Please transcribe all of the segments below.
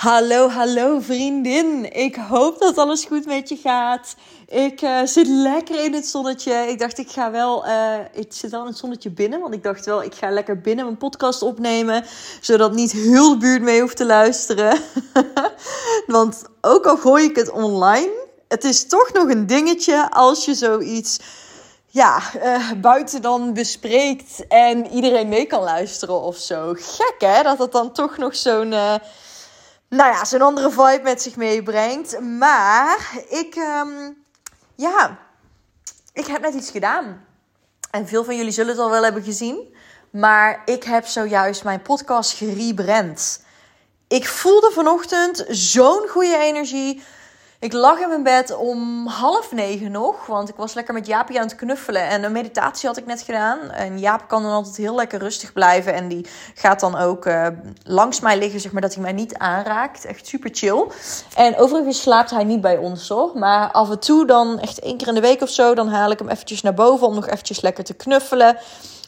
Hallo, hallo vriendin. Ik hoop dat alles goed met je gaat. Ik uh, zit lekker in het zonnetje. Ik dacht, ik ga wel. Uh, ik zit wel in het zonnetje binnen. Want ik dacht wel, ik ga lekker binnen mijn podcast opnemen. Zodat niet heel de buurt mee hoeft te luisteren. want ook al gooi ik het online. Het is toch nog een dingetje als je zoiets. Ja, uh, buiten dan bespreekt en iedereen mee kan luisteren of zo. Gek hè, dat het dan toch nog zo'n nou ja, zo'n andere vibe met zich meebrengt. Maar ik, um, ja, ik heb net iets gedaan. En veel van jullie zullen het al wel hebben gezien. Maar ik heb zojuist mijn podcast gerebrand. Ik voelde vanochtend zo'n goede energie ik lag in mijn bed om half negen nog, want ik was lekker met Jaapie aan het knuffelen. En een meditatie had ik net gedaan. En Jaap kan dan altijd heel lekker rustig blijven. En die gaat dan ook uh, langs mij liggen, zeg maar, dat hij mij niet aanraakt. Echt super chill. En overigens slaapt hij niet bij ons, hoor. Maar af en toe dan, echt één keer in de week of zo, dan haal ik hem eventjes naar boven om nog eventjes lekker te knuffelen.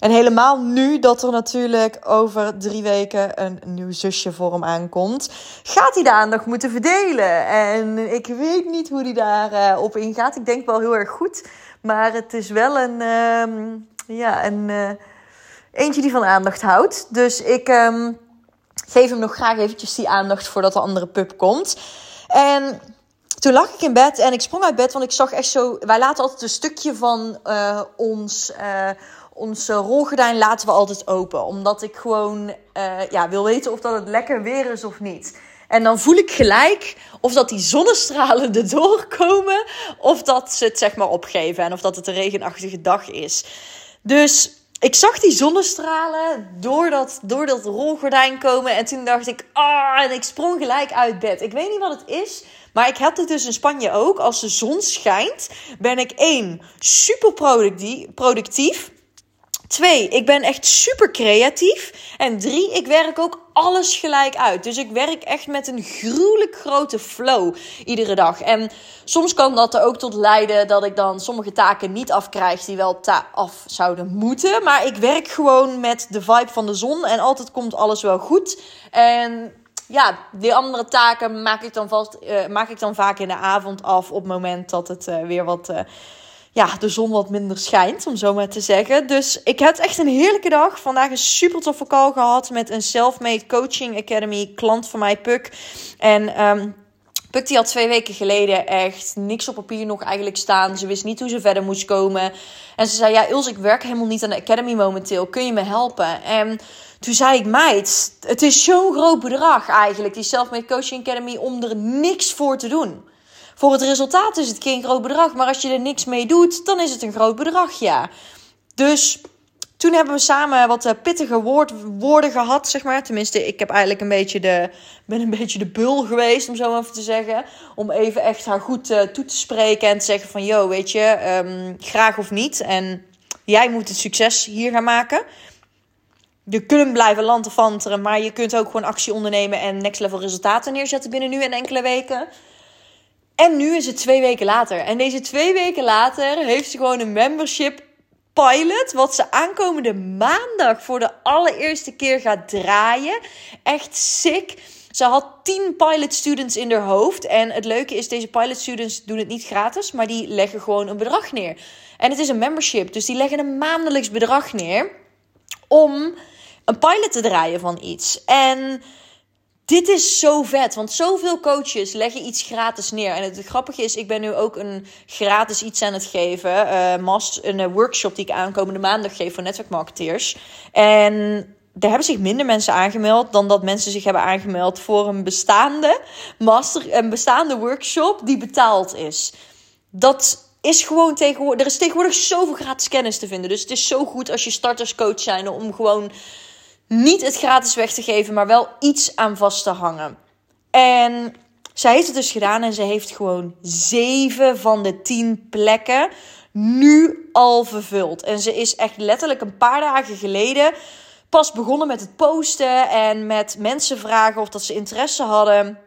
En helemaal nu dat er natuurlijk over drie weken een nieuw zusje voor hem aankomt, gaat hij de aandacht moeten verdelen. En ik weet niet hoe hij daarop uh, op ingaat. Ik denk wel heel erg goed. Maar het is wel een, uh, ja, een uh, eentje die van aandacht houdt. Dus ik um, geef hem nog graag eventjes die aandacht voordat de andere pup komt. En toen lag ik in bed en ik sprong uit bed, want ik zag echt zo. Wij laten altijd een stukje van uh, ons. Onze rolgordijn laten we altijd open. Omdat ik gewoon uh, ja, wil weten of dat het lekker weer is of niet. En dan voel ik gelijk of dat die zonnestralen erdoor komen. Of dat ze het zeg maar opgeven. En of dat het een regenachtige dag is. Dus ik zag die zonnestralen door dat, door dat rolgordijn komen. En toen dacht ik, ah, en ik sprong gelijk uit bed. Ik weet niet wat het is. Maar ik heb het dus in Spanje ook. Als de zon schijnt, ben ik één, super productief. Twee, ik ben echt super creatief. En drie, ik werk ook alles gelijk uit. Dus ik werk echt met een gruwelijk grote flow iedere dag. En soms kan dat er ook tot leiden dat ik dan sommige taken niet afkrijg die wel af zouden moeten. Maar ik werk gewoon met de vibe van de zon en altijd komt alles wel goed. En ja, die andere taken maak ik dan, vast, uh, maak ik dan vaak in de avond af op het moment dat het uh, weer wat. Uh, ja, de zon wat minder schijnt, om zo maar te zeggen. Dus ik heb echt een heerlijke dag. Vandaag een super toffe call gehad met een Selfmade Coaching Academy klant van mij, Puk. En um, Puk die had twee weken geleden echt niks op papier nog eigenlijk staan. Ze wist niet hoe ze verder moest komen. En ze zei, ja Ilse, ik werk helemaal niet aan de Academy momenteel. Kun je me helpen? En toen zei ik, meid, het is zo'n groot bedrag eigenlijk, die Selfmade Coaching Academy, om er niks voor te doen. Voor het resultaat is het geen groot bedrag, maar als je er niks mee doet, dan is het een groot bedrag, ja. Dus toen hebben we samen wat eh, pittige woord, woorden gehad, zeg maar. Tenminste, ik heb eigenlijk een beetje de, ben een beetje de bul geweest, om zo even te zeggen. Om even echt haar goed uh, toe te spreken en te zeggen van... Yo, weet je, um, graag of niet. En jij moet het succes hier gaan maken. Je kunt blijven lantefanteren, maar je kunt ook gewoon actie ondernemen... en next level resultaten neerzetten binnen nu en enkele weken... En nu is het twee weken later. En deze twee weken later heeft ze gewoon een membership pilot. Wat ze aankomende maandag voor de allereerste keer gaat draaien. Echt sick. Ze had 10 pilot students in haar hoofd. En het leuke is, deze pilot students doen het niet gratis, maar die leggen gewoon een bedrag neer. En het is een membership, dus die leggen een maandelijks bedrag neer om een pilot te draaien van iets. En dit is zo vet, want zoveel coaches leggen iets gratis neer. En het grappige is, ik ben nu ook een gratis iets aan het geven. Uh, een eh, workshop die ik aankomende maandag geef voor netwerkmarketeers. En er hebben zich minder mensen aangemeld dan dat mensen zich hebben aangemeld voor een bestaande master, een bestaande workshop die betaald is. Dat is gewoon tegenwoordig. Er is tegenwoordig zoveel gratis kennis te vinden. Dus het is zo goed als je starterscoach zijn om gewoon niet het gratis weg te geven, maar wel iets aan vast te hangen. En zij heeft het dus gedaan en ze heeft gewoon zeven van de tien plekken nu al vervuld. En ze is echt letterlijk een paar dagen geleden pas begonnen met het posten en met mensen vragen of dat ze interesse hadden.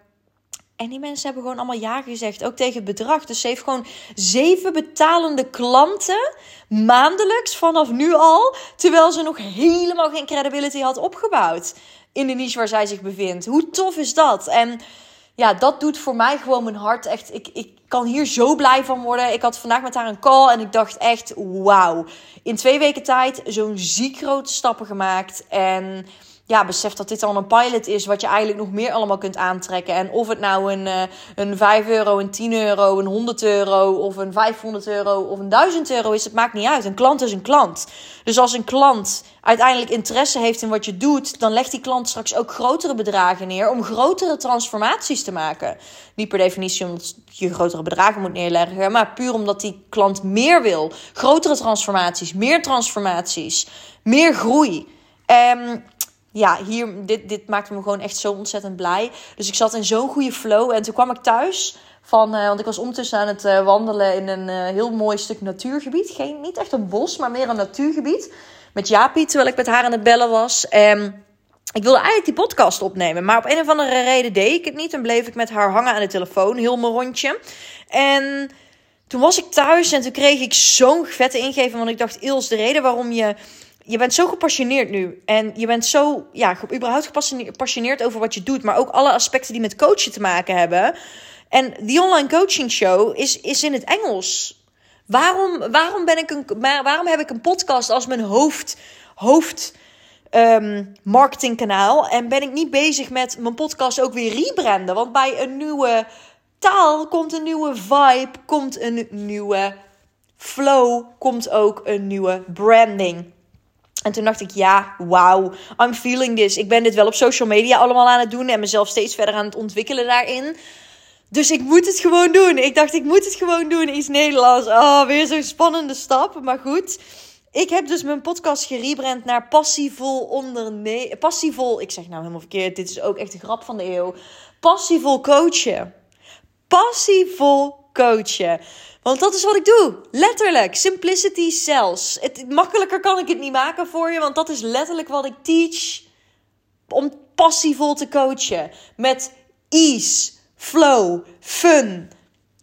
En die mensen hebben gewoon allemaal ja gezegd, ook tegen het bedrag. Dus ze heeft gewoon zeven betalende klanten maandelijks vanaf nu al, terwijl ze nog helemaal geen credibility had opgebouwd. in de niche waar zij zich bevindt. Hoe tof is dat? En ja, dat doet voor mij gewoon mijn hart echt. Ik, ik kan hier zo blij van worden. Ik had vandaag met haar een call en ik dacht echt: wauw. In twee weken tijd zo'n ziek grote stappen gemaakt. En ja, besef dat dit al een pilot is, wat je eigenlijk nog meer allemaal kunt aantrekken. En of het nou een, uh, een 5 euro, een 10 euro, een 100 euro, of een 500 euro, of een 1000 euro is, het maakt niet uit. Een klant is een klant. Dus als een klant uiteindelijk interesse heeft in wat je doet, dan legt die klant straks ook grotere bedragen neer om grotere transformaties te maken. Niet per definitie omdat je grotere bedragen moet neerleggen, maar puur omdat die klant meer wil. Grotere transformaties, meer transformaties, meer groei. Um, ja, hier, dit, dit maakte me gewoon echt zo ontzettend blij. Dus ik zat in zo'n goede flow. En toen kwam ik thuis van, uh, want ik was ondertussen aan het uh, wandelen in een uh, heel mooi stuk natuurgebied. Geen, niet echt een bos, maar meer een natuurgebied. Met Jaapie, terwijl ik met haar aan het bellen was. En ik wilde eigenlijk die podcast opnemen. Maar op een of andere reden deed ik het niet. En bleef ik met haar hangen aan de telefoon, heel mijn rondje. En toen was ik thuis en toen kreeg ik zo'n vette ingeving. Want ik dacht, Ils, de reden waarom je je bent zo gepassioneerd nu. En je bent zo, ja, überhaupt gepassioneerd over wat je doet. Maar ook alle aspecten die met coachen te maken hebben. En die online coaching show is, is in het Engels. Waarom, waarom, ben ik een, waarom heb ik een podcast als mijn hoofd, hoofd um, marketingkanaal? En ben ik niet bezig met mijn podcast ook weer rebranden? Want bij een nieuwe taal komt een nieuwe vibe, komt een nieuwe flow, komt ook een nieuwe branding. En toen dacht ik, ja, wauw, I'm feeling this. Ik ben dit wel op social media allemaal aan het doen en mezelf steeds verder aan het ontwikkelen daarin. Dus ik moet het gewoon doen. Ik dacht, ik moet het gewoon doen. Iets Nederlands. Oh, weer zo'n spannende stap. Maar goed. Ik heb dus mijn podcast gerebrand naar Passievol ondernemen. Passievol, ik zeg nou helemaal verkeerd. Dit is ook echt de grap van de eeuw. Passievol coachen. Passievol coachen. Want dat is wat ik doe. Letterlijk. Simplicity sells. Het, makkelijker kan ik het niet maken voor je. Want dat is letterlijk wat ik teach. Om passievol te coachen. Met ease, flow, fun.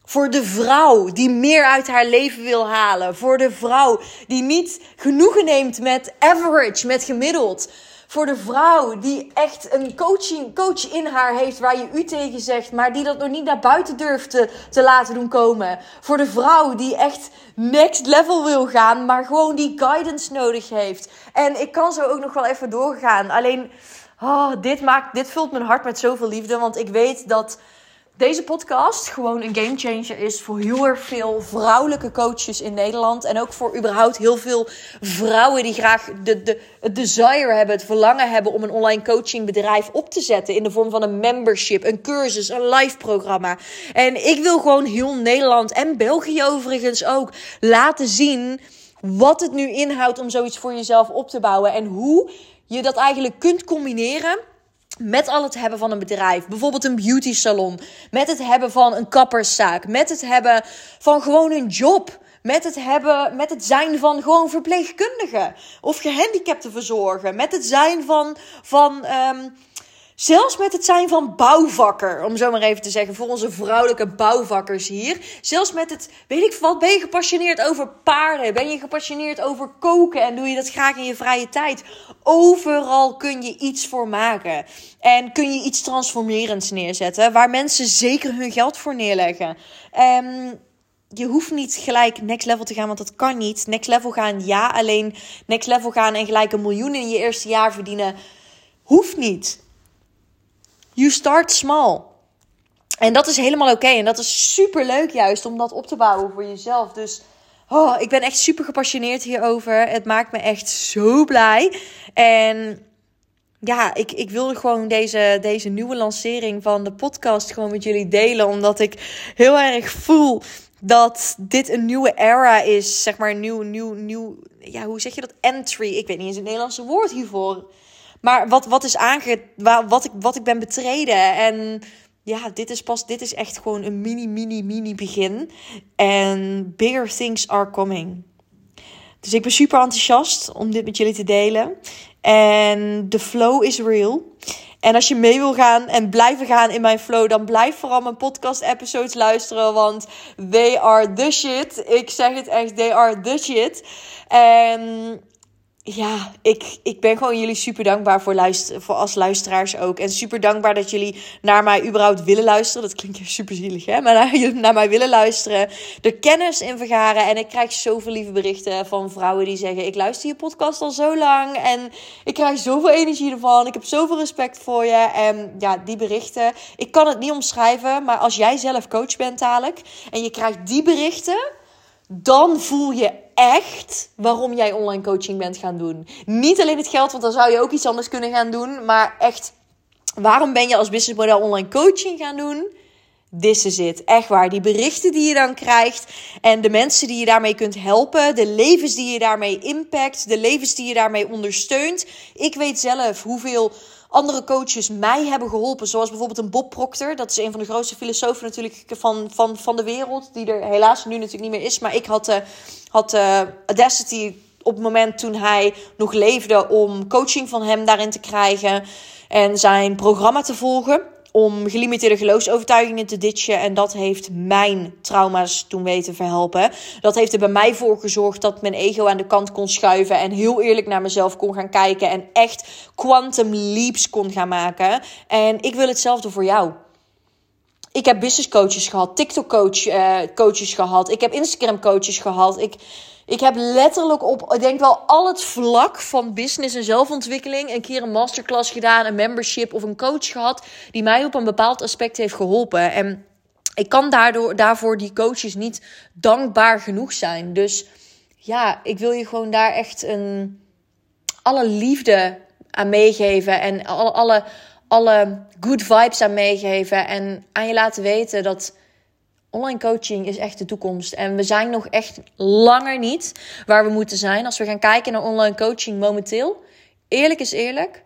Voor de vrouw die meer uit haar leven wil halen. Voor de vrouw die niet genoegen neemt met average, met gemiddeld. Voor de vrouw die echt een coaching, coach in haar heeft waar je u tegen zegt, maar die dat nog niet naar buiten durft te, te laten doen komen. Voor de vrouw die echt next level wil gaan, maar gewoon die guidance nodig heeft. En ik kan zo ook nog wel even doorgaan. Alleen, oh, dit, maakt, dit vult mijn hart met zoveel liefde, want ik weet dat deze podcast gewoon een gamechanger is voor heel erg veel vrouwelijke coaches in Nederland. En ook voor überhaupt heel veel vrouwen die graag de, de, het desire hebben, het verlangen hebben om een online coachingbedrijf op te zetten. In de vorm van een membership, een cursus, een live programma. En ik wil gewoon heel Nederland en België overigens ook laten zien wat het nu inhoudt om zoiets voor jezelf op te bouwen. En hoe je dat eigenlijk kunt combineren met al het hebben van een bedrijf, bijvoorbeeld een beauty salon, met het hebben van een kapperszaak, met het hebben van gewoon een job, met het hebben, met het zijn van gewoon verpleegkundige of gehandicapten verzorgen, met het zijn van, van um, Zelfs met het zijn van bouwvakker, om zo maar even te zeggen, voor onze vrouwelijke bouwvakkers hier. Zelfs met het, weet ik wat, ben je gepassioneerd over paarden? Ben je gepassioneerd over koken en doe je dat graag in je vrije tijd? Overal kun je iets voor maken. En kun je iets transformerends neerzetten, waar mensen zeker hun geld voor neerleggen. Um, je hoeft niet gelijk next level te gaan, want dat kan niet. Next level gaan, ja, alleen next level gaan en gelijk een miljoen in je eerste jaar verdienen, hoeft niet. You start small. En dat is helemaal oké. En dat is super leuk juist om dat op te bouwen voor jezelf. Dus oh, ik ben echt super gepassioneerd hierover. Het maakt me echt zo blij. En ja, ik, ik wilde gewoon deze, deze nieuwe lancering van de podcast gewoon met jullie delen. Omdat ik heel erg voel dat dit een nieuwe era is. Zeg maar een nieuw, nieuw, nieuw. Ja, hoe zeg je dat? Entry. Ik weet niet eens het Nederlandse woord hiervoor. Maar wat, wat is aange... Wat ik, wat ik ben betreden. En ja, dit is pas... Dit is echt gewoon een mini, mini, mini begin. En bigger things are coming. Dus ik ben super enthousiast om dit met jullie te delen. En de flow is real. En als je mee wil gaan en blijven gaan in mijn flow, dan blijf vooral mijn podcast-episodes luisteren. Want they are the shit. Ik zeg het echt, they are the shit. En ja, ik, ik ben gewoon jullie super dankbaar voor, luister, voor als luisteraars ook. En super dankbaar dat jullie naar mij überhaupt willen luisteren. Dat klinkt super zielig, hè? Maar naar, naar mij willen luisteren. Er kennis in vergaren. En ik krijg zoveel lieve berichten van vrouwen die zeggen... Ik luister je podcast al zo lang. En ik krijg zoveel energie ervan. Ik heb zoveel respect voor je. En ja, die berichten... Ik kan het niet omschrijven. Maar als jij zelf coach bent dadelijk... En je krijgt die berichten dan voel je echt waarom jij online coaching bent gaan doen. Niet alleen het geld, want dan zou je ook iets anders kunnen gaan doen. Maar echt, waarom ben je als businessmodel online coaching gaan doen? This is it. Echt waar. Die berichten die je dan krijgt en de mensen die je daarmee kunt helpen, de levens die je daarmee impact, de levens die je daarmee ondersteunt. Ik weet zelf hoeveel andere coaches mij hebben geholpen. Zoals bijvoorbeeld een Bob Proctor. Dat is een van de grootste filosofen natuurlijk van, van, van de wereld. Die er helaas nu natuurlijk niet meer is. Maar ik had, uh, had uh, Audacity op het moment toen hij nog leefde om coaching van hem daarin te krijgen. En zijn programma te volgen om gelimiteerde geloofsovertuigingen te ditchen. En dat heeft mijn trauma's toen weten verhelpen. Dat heeft er bij mij voor gezorgd dat mijn ego aan de kant kon schuiven. En heel eerlijk naar mezelf kon gaan kijken. En echt quantum leaps kon gaan maken. En ik wil hetzelfde voor jou. Ik heb business coaches gehad, TikTok coach, uh, coaches gehad. Ik heb Instagram coaches gehad. Ik ik heb letterlijk op, ik denk wel al het vlak van business en zelfontwikkeling een keer een masterclass gedaan, een membership of een coach gehad die mij op een bepaald aspect heeft geholpen. En ik kan daardoor, daarvoor die coaches niet dankbaar genoeg zijn. Dus ja, ik wil je gewoon daar echt een, alle liefde aan meegeven en alle, alle, alle good vibes aan meegeven. En aan je laten weten dat online coaching is echt de toekomst. En we zijn nog echt langer niet waar we moeten zijn. Als we gaan kijken naar online coaching momenteel. Eerlijk is eerlijk.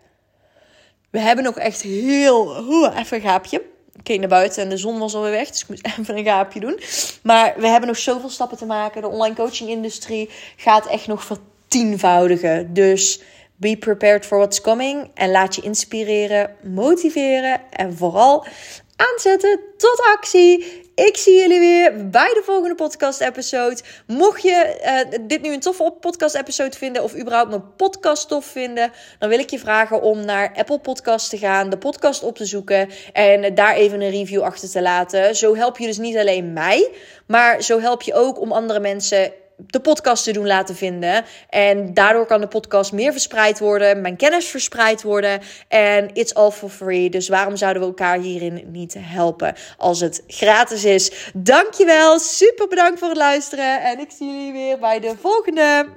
We hebben nog echt heel... Oeh, even een gaapje. Ik keek naar buiten en de zon was alweer weg. Dus ik moest even een gaapje doen. Maar we hebben nog zoveel stappen te maken. De online coaching industrie gaat echt nog vertienvoudigen. Dus be prepared for what's coming. En laat je inspireren, motiveren en vooral aanzetten tot actie. Ik zie jullie weer bij de volgende podcast-episode. Mocht je uh, dit nu een toffe podcast-episode vinden of überhaupt mijn podcast tof vinden, dan wil ik je vragen om naar Apple Podcast te gaan, de podcast op te zoeken en daar even een review achter te laten. Zo help je dus niet alleen mij, maar zo help je ook om andere mensen de podcast te doen laten vinden. En daardoor kan de podcast meer verspreid worden, mijn kennis verspreid worden. En it's all for free. Dus waarom zouden we elkaar hierin niet helpen als het gratis is? Dankjewel, super bedankt voor het luisteren. En ik zie jullie weer bij de volgende.